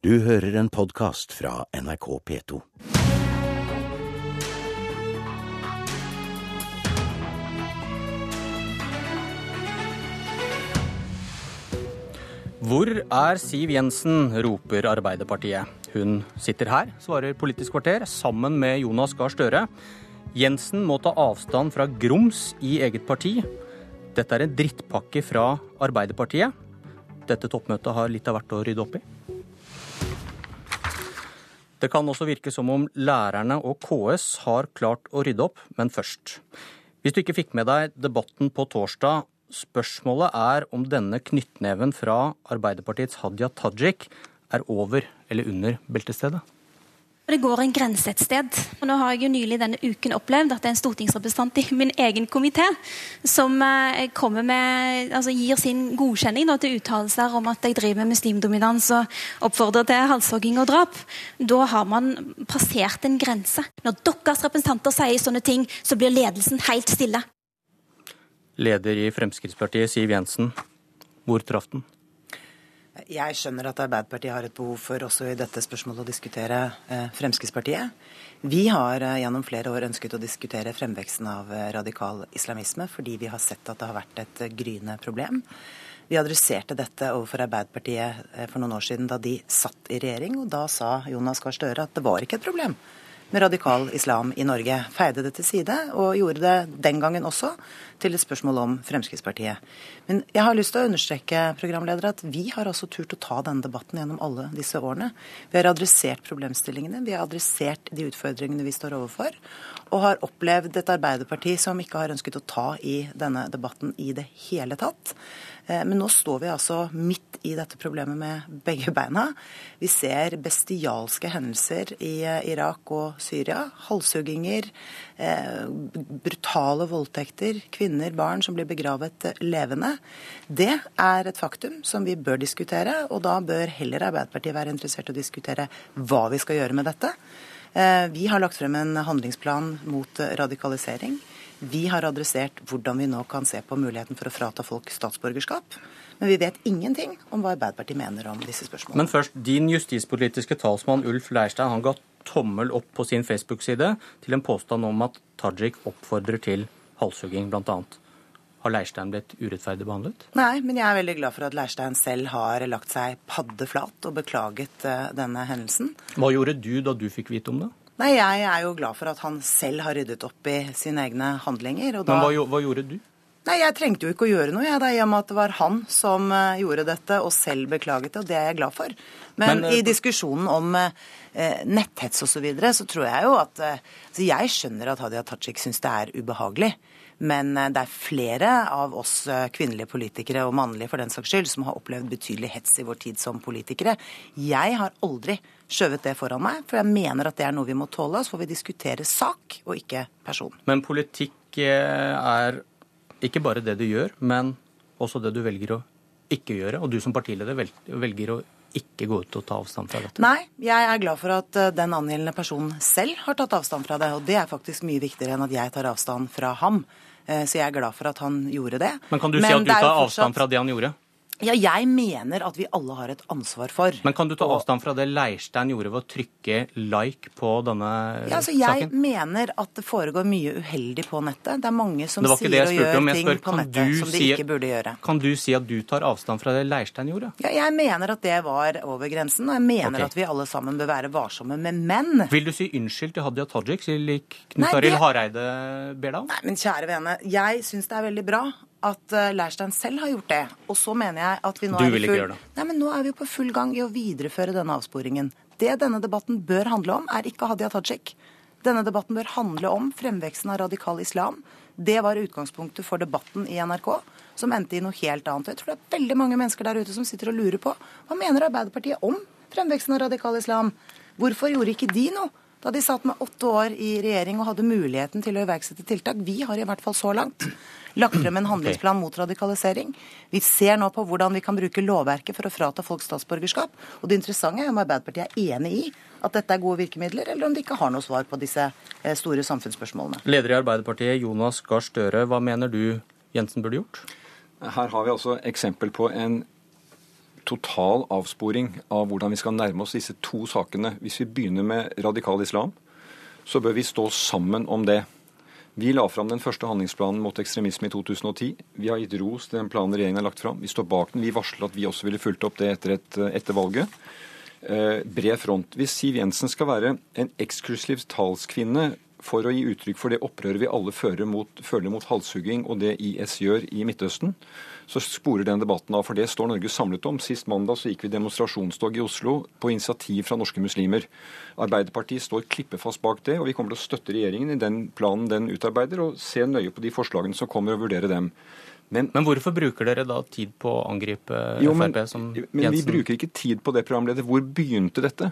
Du hører en podkast fra NRK P2. Hvor er Siv Jensen, roper Arbeiderpartiet. Hun sitter her, svarer Politisk kvarter, sammen med Jonas Gahr Støre. Jensen må ta avstand fra grums i eget parti. Dette er en drittpakke fra Arbeiderpartiet. Dette toppmøtet har litt av hvert å rydde opp i. Det kan også virke som om lærerne og KS har klart å rydde opp, men først. Hvis du ikke fikk med deg debatten på torsdag, spørsmålet er om denne knyttneven fra Arbeiderpartiets Hadia Tajik er over eller under beltestedet. Det går en grense et sted. Og nå har jeg jo nylig denne uken opplevd at det er en stortingsrepresentant i min egen komité som eh, med, altså gir sin godkjenning da, til uttalelser om at jeg driver med muslimdominans og oppfordrer til halshogging og drap. Da har man passert en grense. Når deres representanter sier sånne ting, så blir ledelsen helt stille. Leder i Fremskrittspartiet, Siv Jensen. Hvor traff den? Jeg skjønner at Arbeiderpartiet har et behov for også i dette spørsmålet å diskutere eh, Fremskrittspartiet. Vi har eh, gjennom flere år ønsket å diskutere fremveksten av eh, radikal islamisme, fordi vi har sett at det har vært et gryende problem. Vi adresserte dette overfor Arbeiderpartiet for noen år siden da de satt i regjering, og da sa Jonas Gahr Støre at det var ikke et problem med radikal islam i Norge. Feide det til side, og gjorde det den gangen også til et spørsmål om Fremskrittspartiet. Men jeg har lyst til å understreke programleder, at vi har altså turt å ta denne debatten gjennom alle disse årene. Vi har adressert problemstillingene, vi har adressert de utfordringene vi står overfor, og har opplevd et Arbeiderparti som ikke har ønsket å ta i denne debatten i det hele tatt. Eh, men nå står vi altså midt i dette problemet med begge beina. Vi ser bestialske hendelser i eh, Irak og Syria. Halshugginger, eh, brutale voldtekter, kvinner, barn som blir begravet levende. Det er et faktum som vi bør diskutere, og da bør heller Arbeiderpartiet være interessert i å diskutere hva vi skal gjøre med dette. Vi har lagt frem en handlingsplan mot radikalisering. Vi har adressert hvordan vi nå kan se på muligheten for å frata folk statsborgerskap. Men vi vet ingenting om hva Arbeiderpartiet mener om disse spørsmålene. Men først, din justispolitiske talsmann Ulf Leirstein han ga tommel opp på sin Facebook-side til en påstand om at Tajik oppfordrer til halshugging, bl.a. Har Leirstein blitt urettferdig behandlet? Nei, men jeg er veldig glad for at Leirstein selv har lagt seg paddeflat og beklaget uh, denne hendelsen. Hva gjorde du da du fikk vite om det? Nei, Jeg er jo glad for at han selv har ryddet opp i sine egne handlinger. Da... Men hva, hva, gjorde du? Nei, Jeg trengte jo ikke å gjøre noe, jeg, da, i og med at det var han som uh, gjorde dette og selv beklaget det, og det er jeg glad for. Men, Men uh, i diskusjonen om eh, netthets osv., så, videre, så tror jeg jo at altså Jeg skjønner at Hadia Tajik syns det er ubehagelig. Men det er flere av oss kvinnelige politikere, og mannlige for den saks skyld, som har opplevd betydelig hets i vår tid som politikere. Jeg har aldri skjøvet det foran meg, for jeg mener at det er noe vi må tåle. Så får vi diskutere sak og ikke person. Men politikk eh, er ikke bare det du gjør, men også det du velger å ikke gjøre. Og du som partileder velger å ikke gå ut og ta avstand fra dette? Nei, jeg er glad for at eh, den angjeldende personen selv har tatt avstand fra det. Og det er faktisk mye viktigere enn at jeg tar avstand fra ham. Eh, så jeg er glad for at han gjorde det. Men kan du Men si at du tar fortsatt... avstand fra det han gjorde? Ja, jeg mener at vi alle har et ansvar for. Men kan du ta avstand fra det Leirstein gjorde ved å trykke like på denne ja, altså, jeg saken? Jeg mener at det foregår mye uheldig på nettet. Det er mange som sier og gjør ting spør, på nettet som de ikke burde gjøre. Kan du si at du tar avstand fra det Leirstein gjorde? Ja, jeg mener at det var over grensen, og jeg mener okay. at vi alle sammen bør være varsomme med menn. Vil du si unnskyld til Hadia Tajik, slik Knut Arild Hareide ber deg om? Nei, men kjære vene, jeg syns det er veldig bra at uh, Leirstein selv har gjort det. Og så mener jeg at vi nå er, full... Nei, men nå er vi på full gang i å videreføre denne avsporingen. Det denne debatten bør handle om, er ikke Hadia Tajik. Denne debatten bør handle om fremveksten av radikal islam. Det var utgangspunktet for debatten i NRK, som endte i noe helt annet. Jeg tror det er veldig mange mennesker der ute som sitter og lurer på hva mener Arbeiderpartiet om fremveksten av radikal islam? Hvorfor gjorde ikke de noe? Da de satt med åtte år i regjering og hadde muligheten til å iverksette tiltak. Vi har i hvert fall så langt lagt frem en handlingsplan mot radikalisering. Vi ser nå på hvordan vi kan bruke lovverket for å frata folk statsborgerskap. Og det interessante er om Arbeiderpartiet er enig i at dette er gode virkemidler, eller om de ikke har noe svar på disse eh, store samfunnsspørsmålene. Leder i Arbeiderpartiet, Jonas Gahr Støre, hva mener du Jensen burde gjort? Her har vi altså eksempel på en total avsporing av hvordan vi skal nærme oss disse to sakene. Hvis vi begynner med radikal islam, så bør vi stå sammen om det. Vi la fram den første handlingsplanen mot ekstremisme i 2010. Vi har gitt ros til den planen regjeringen har lagt fram. Vi står bak den. Vi varsler at vi også ville fulgt opp det etter, et, etter valget. Eh, bred front. Hvis Siv Jensen skal være en eksklusiv talskvinne for å gi uttrykk for det opprøret vi alle føler mot, føler mot halshugging og det IS gjør i Midtøsten, så sporer den debatten av. For det står Norge samlet om. Sist mandag så gikk vi demonstrasjonstog i Oslo på initiativ fra norske muslimer. Arbeiderpartiet står klippefast bak det, og vi kommer til å støtte regjeringen i den planen den utarbeider, og se nøye på de forslagene som kommer, og vurdere dem. Men, men, hvorfor bruker dere da tid på å angripe jo, men, Frp som Jensen? Men vi bruker ikke tid på det, programleder. Hvor begynte dette?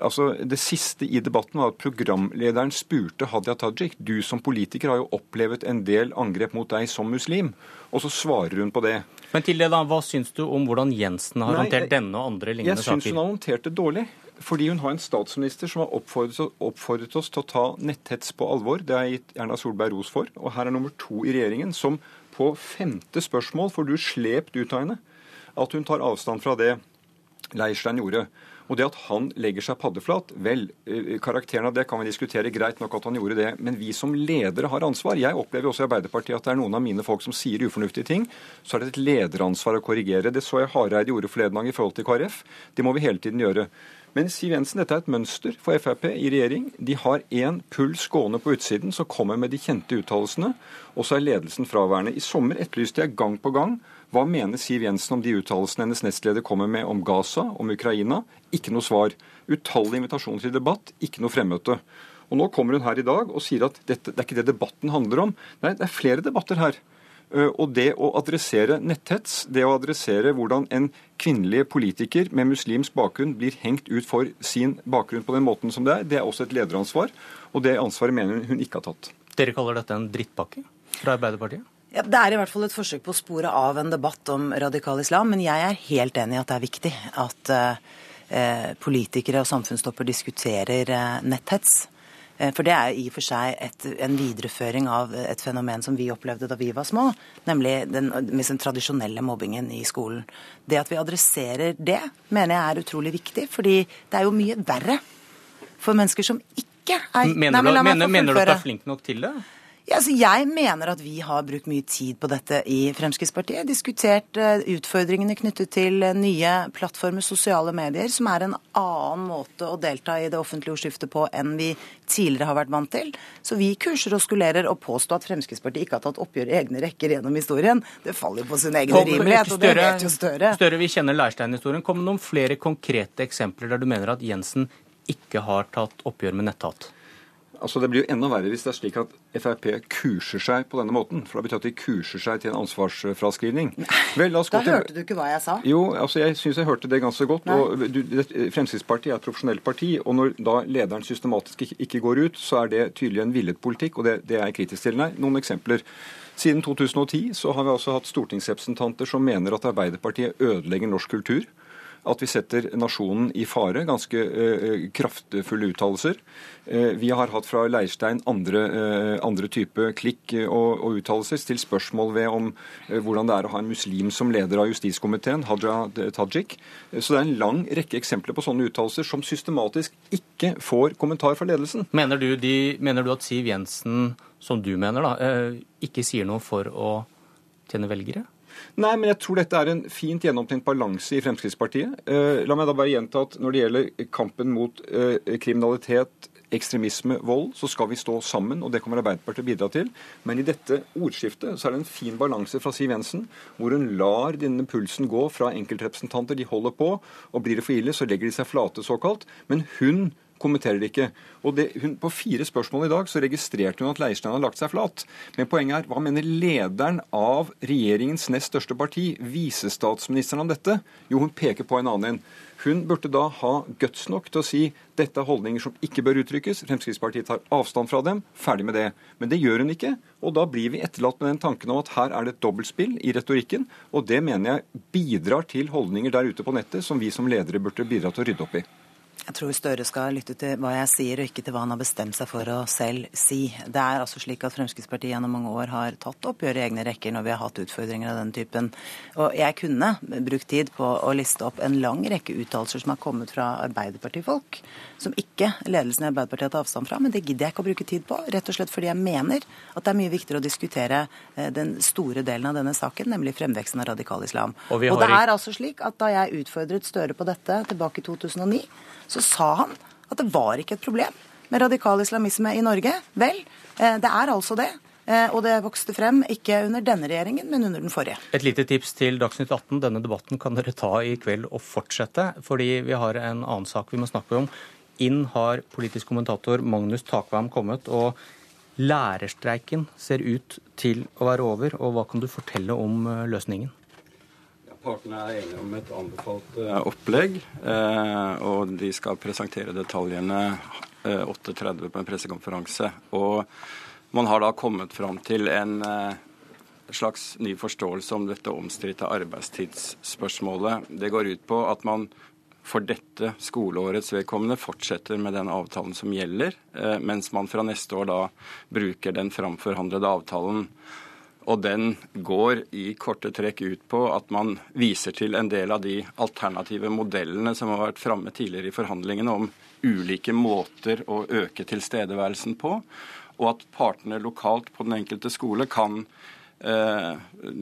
Altså, Det siste i debatten var at programlederen spurte Hadia Tajik du som politiker har jo opplevd en del angrep mot deg som muslim, og så svarer hun på det. Men til det da, Hva syns du om hvordan Jensen har Nei, håndtert denne og andre lignende saker? Jeg syns hun har håndtert det dårlig. Fordi hun har en statsminister som har oppfordret oss til å ta netthets på alvor. Det har jeg gitt Erna Solberg ros for. Og her er nummer to i regjeringen som på femte spørsmål får du slept ut av henne at hun tar avstand fra det Leirstein gjorde. Og det at han legger seg paddeflat, vel, eh, karakteren av det kan vi diskutere. Greit nok at han gjorde det. Men vi som ledere har ansvar. Jeg opplever også i Arbeiderpartiet at det er noen av mine folk som sier ufornuftige ting. Så er det et lederansvar å korrigere. Det så jeg Hareide gjorde forleden dag i forhold til KrF. Det må vi hele tiden gjøre. Men Siv Jensen, dette er et mønster for Frp i regjering. De har én puls gående på utsiden som kommer med de kjente uttalelsene, og så er ledelsen fraværende. I sommer etterlyste jeg gang på gang hva mener Siv Jensen om de uttalelsene hennes nestleder kommer med om Gaza, om Ukraina? Ikke noe svar. Utallige invitasjoner til debatt, ikke noe fremmøte. Og Nå kommer hun her i dag og sier at dette, det er ikke det debatten handler om. Nei, det er flere debatter her. Og det å adressere netthets, det å adressere hvordan en kvinnelig politiker med muslimsk bakgrunn blir hengt ut for sin bakgrunn på den måten som det er, det er også et lederansvar. Og det ansvaret mener hun ikke har tatt. Dere kaller dette en drittpakke fra Arbeiderpartiet? Ja, Det er i hvert fall et forsøk på å spore av en debatt om radikal islam, men jeg er helt enig i at det er viktig at eh, politikere og samfunnstopper diskuterer eh, netthets. Eh, for det er i og for seg et, en videreføring av et fenomen som vi opplevde da vi var små, nemlig den, den tradisjonelle mobbingen i skolen. Det at vi adresserer det, mener jeg er utrolig viktig, fordi det er jo mye verre for mennesker som ikke er Mener, Nei, men, mener, mener du at du er flink nok til det? Ja, altså jeg mener at vi har brukt mye tid på dette i Fremskrittspartiet. Diskutert uh, utfordringene knyttet til uh, nye plattformer, sosiale medier, som er en annen måte å delta i det offentlige ordskiftet på enn vi tidligere har vært vant til. Så vi kurser og skulerer og påstår at Fremskrittspartiet ikke har tatt oppgjør i egne rekker gjennom historien. Det faller jo på sin egen Kom, rimelighet, og det vet jo Støre. Støre, vi kjenner Leirstein-historien. Kom med noen flere konkrete eksempler der du mener at Jensen ikke har tatt oppgjør med netthat? Altså Det blir jo enda verre hvis det er slik at Frp kurser seg på denne måten. For da betyr at de kurser seg til en ansvarsfraskrivning. Vel, da til... hørte du ikke hva jeg sa. Jo, altså jeg syns jeg hørte det ganske godt. og du, Fremskrittspartiet er et profesjonelt parti. Og når da lederen systematisk ikke, ikke går ut, så er det tydelig en villet politikk. Og det, det er jeg kritisk til. Nei, noen eksempler. Siden 2010 så har vi altså hatt stortingsrepresentanter som mener at Arbeiderpartiet ødelegger norsk kultur at vi setter nasjonen i fare. Ganske uh, kraftfulle uttalelser. Uh, vi har hatt fra Leirstein andre, uh, andre type klikk og, og, uttalelser. Stilt spørsmål ved om hvordan det er å ha en muslim som leder av justiskomiteen, Haja Tajik. Så det er en lang rekke eksempler på sånne uttalelser som systematisk ikke får kommentar fra ledelsen. Mener du, de, mener du at Siv Jensen, som du mener, da, ikke sier noe for å tjene velgere? Nei, men jeg tror dette er en fint gjennomtenkt balanse i Fremskrittspartiet. Eh, la meg da bare gjenta at når det gjelder kampen mot eh, kriminalitet, ekstremisme, vold, så skal vi stå sammen, og det kommer Arbeiderpartiet bidra til. Men i dette ordskiftet så er det en fin balanse fra Siv Jensen, hvor hun lar denne pulsen gå fra enkeltrepresentanter. De holder på, og blir det for ille, så legger de seg flate, såkalt. Men hun kommenterer ikke. Og det, hun, På fire spørsmål i dag så registrerte hun at Leirstein har lagt seg flat. Men poenget er, hva mener lederen av regjeringens nest største parti, visestatsministeren, om dette? Jo, hun peker på en annen en. Hun burde da ha guts nok til å si dette er holdninger som ikke bør uttrykkes. Fremskrittspartiet tar avstand fra dem. Ferdig med det. Men det gjør hun ikke. Og da blir vi etterlatt med den tanken om at her er det et dobbeltspill i retorikken. Og det mener jeg bidrar til holdninger der ute på nettet som vi som ledere burde bidra til å rydde opp i. Jeg tror Støre skal lytte til hva jeg sier, og ikke til hva han har bestemt seg for å selv si. Det er altså slik at Fremskrittspartiet gjennom mange år har tatt oppgjør i egne rekker når vi har hatt utfordringer av den typen. Og jeg kunne brukt tid på å liste opp en lang rekke uttalelser som har kommet fra Arbeiderpartifolk, som ikke ledelsen i Arbeiderpartiet har tatt avstand fra, men det gidder jeg ikke å bruke tid på. Rett og slett fordi jeg mener at det er mye viktigere å diskutere eh, den store delen av denne saken, nemlig fremveksten av radikal islam. Og, og det er altså slik at da jeg utfordret Støre på dette tilbake i 2009, så sa han at det var ikke et problem med radikal islamisme i Norge. Vel, eh, det er altså det. Eh, og det vokste frem ikke under denne regjeringen, men under den forrige. Et lite tips til Dagsnytt 18. Denne debatten kan dere ta i kveld og fortsette, fordi vi har en annen sak vi må snakke om. Inn har politisk kommentator Magnus Takvam kommet, og lærerstreiken ser ut til å være over. Og hva kan du fortelle om eh, løsningen? Partene er enige om et anbefalt eh, opplegg, eh, og de skal presentere detaljene 8.30 eh, på en pressekonferanse. Og man har da kommet fram til en slags ny forståelse om dette omstridte arbeidstidsspørsmålet. Det går ut på at man for dette skoleårets vedkommende fortsetter med den avtalen som gjelder, mens man fra neste år da bruker den framforhandlede avtalen. Og den går i korte trekk ut på at man viser til en del av de alternative modellene som har vært framme tidligere i forhandlingene om ulike måter å øke tilstedeværelsen på, og at partene lokalt på den enkelte skole kan eh,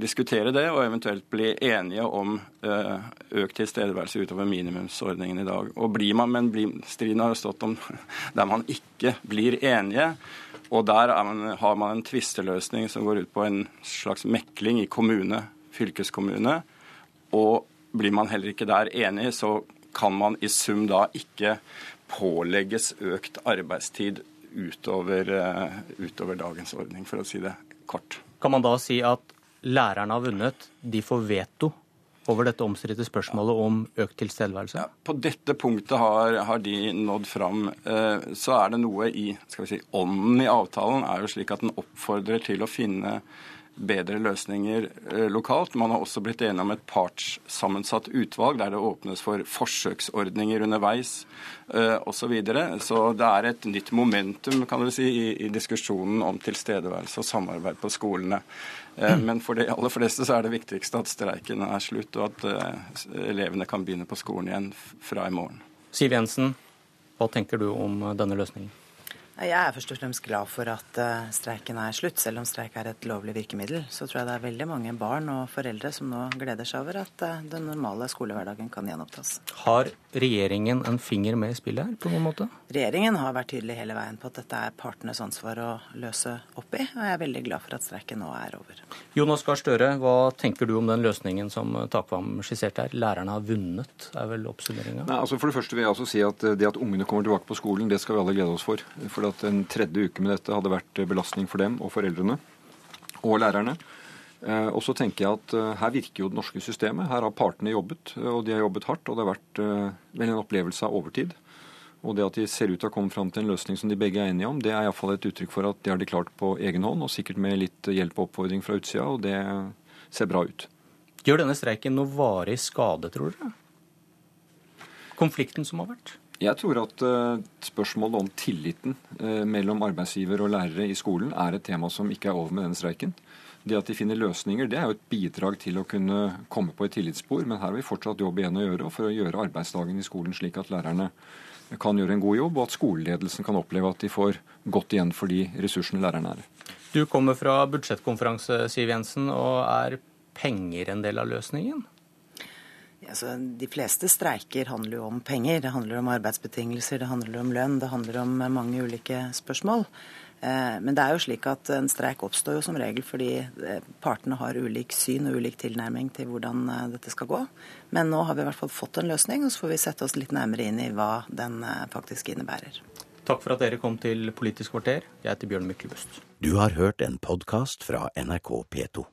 diskutere det og eventuelt bli enige om eh, økt tilstedeværelse utover minimumsordningen i dag. Og blir man, Men blir, striden har stått om der man ikke blir enige. Og der man, har man en tvisteløsning som går ut på en slags mekling i kommune, fylkeskommune. Og blir man heller ikke der enig, så kan man i sum da ikke pålegges økt arbeidstid utover, uh, utover dagens ordning, for å si det kort. Kan man da si at lærerne har vunnet, de får veto over dette omstridte spørsmålet om økt tilstedeværelse? Ja, på dette punktet har, har, de nådd fram. Eh, så er det noe i skal vi si, ånden i avtalen er jo slik at den oppfordrer til å finne bedre løsninger eh, lokalt. Man har også blitt enige om et partssammensatt utvalg der det åpnes for forsøksordninger underveis uh, osv. Så, videre. så det er et nytt momentum kan du si, i, i diskusjonen om tilstedeværelse og samarbeid på skolene. Eh, men for de aller fleste så er det viktigste at streiken er slutt, og at eh, elevene kan begynne på skolen igjen fra i morgen. Siv Jensen, hva tenker du om denne løsningen? Jeg er først og fremst glad for at uh, streiken er slutt. Selv om streik er et lovlig virkemiddel, så tror jeg det er veldig mange barn og foreldre som nå gleder seg over at uh, den normale skolehverdagen kan gjenopptas. Har regjeringen en finger med i spillet her, på noen måte? Regjeringen har vært tydelig hele veien på at dette er partenes ansvar å løse opp i, og jeg er veldig glad for at streiken nå er over. Jonas Gahr Støre, hva tenker du om den løsningen som Takvam skisserte her? Lærerne har vunnet, er vel oppsummeringa? Altså for det første vil jeg også si at det at ungene kommer tilbake på skolen, det skal vi alle glede oss for. for for at en tredje uke med dette hadde vært belastning for dem og foreldrene og lærerne. Eh, og så tenker jeg at eh, her virker jo det norske systemet. Her har partene jobbet, og de har jobbet hardt. Og det har vært eh, vel en opplevelse av overtid. Og det at de ser ut til å komme fram til en løsning som de begge er enige om, det er iallfall et uttrykk for at det har de klart på egen hånd, og sikkert med litt hjelp og oppfordring fra utsida, og det ser bra ut. Gjør denne streiken noe varig skade, tror dere? Konflikten som har vært? Jeg tror at uh, spørsmålet om tilliten uh, mellom arbeidsgiver og lærere i skolen er et tema som ikke er over med denne streiken. Det at de finner løsninger, det er jo et bidrag til å kunne komme på et tillitsspor. Men her har vi fortsatt jobb igjen å gjøre for å gjøre arbeidsdagen i skolen slik at lærerne kan gjøre en god jobb, og at skoleledelsen kan oppleve at de får godt igjen for de ressursene lærerne er. Du kommer fra budsjettkonferanse, Siv Jensen, og er penger en del av løsningen? Altså, de fleste streiker handler jo om penger. Det handler om arbeidsbetingelser, det handler om lønn, det handler om mange ulike spørsmål. Eh, men det er jo slik at en streik oppstår jo som regel fordi eh, partene har ulik syn og ulik tilnærming til hvordan eh, dette skal gå. Men nå har vi i hvert fall fått en løsning, og så får vi sette oss litt nærmere inn i hva den faktisk innebærer. Takk for at dere kom til Politisk kvarter. Jeg heter Bjørn Myklebust. Du har hørt en podkast fra NRK P2.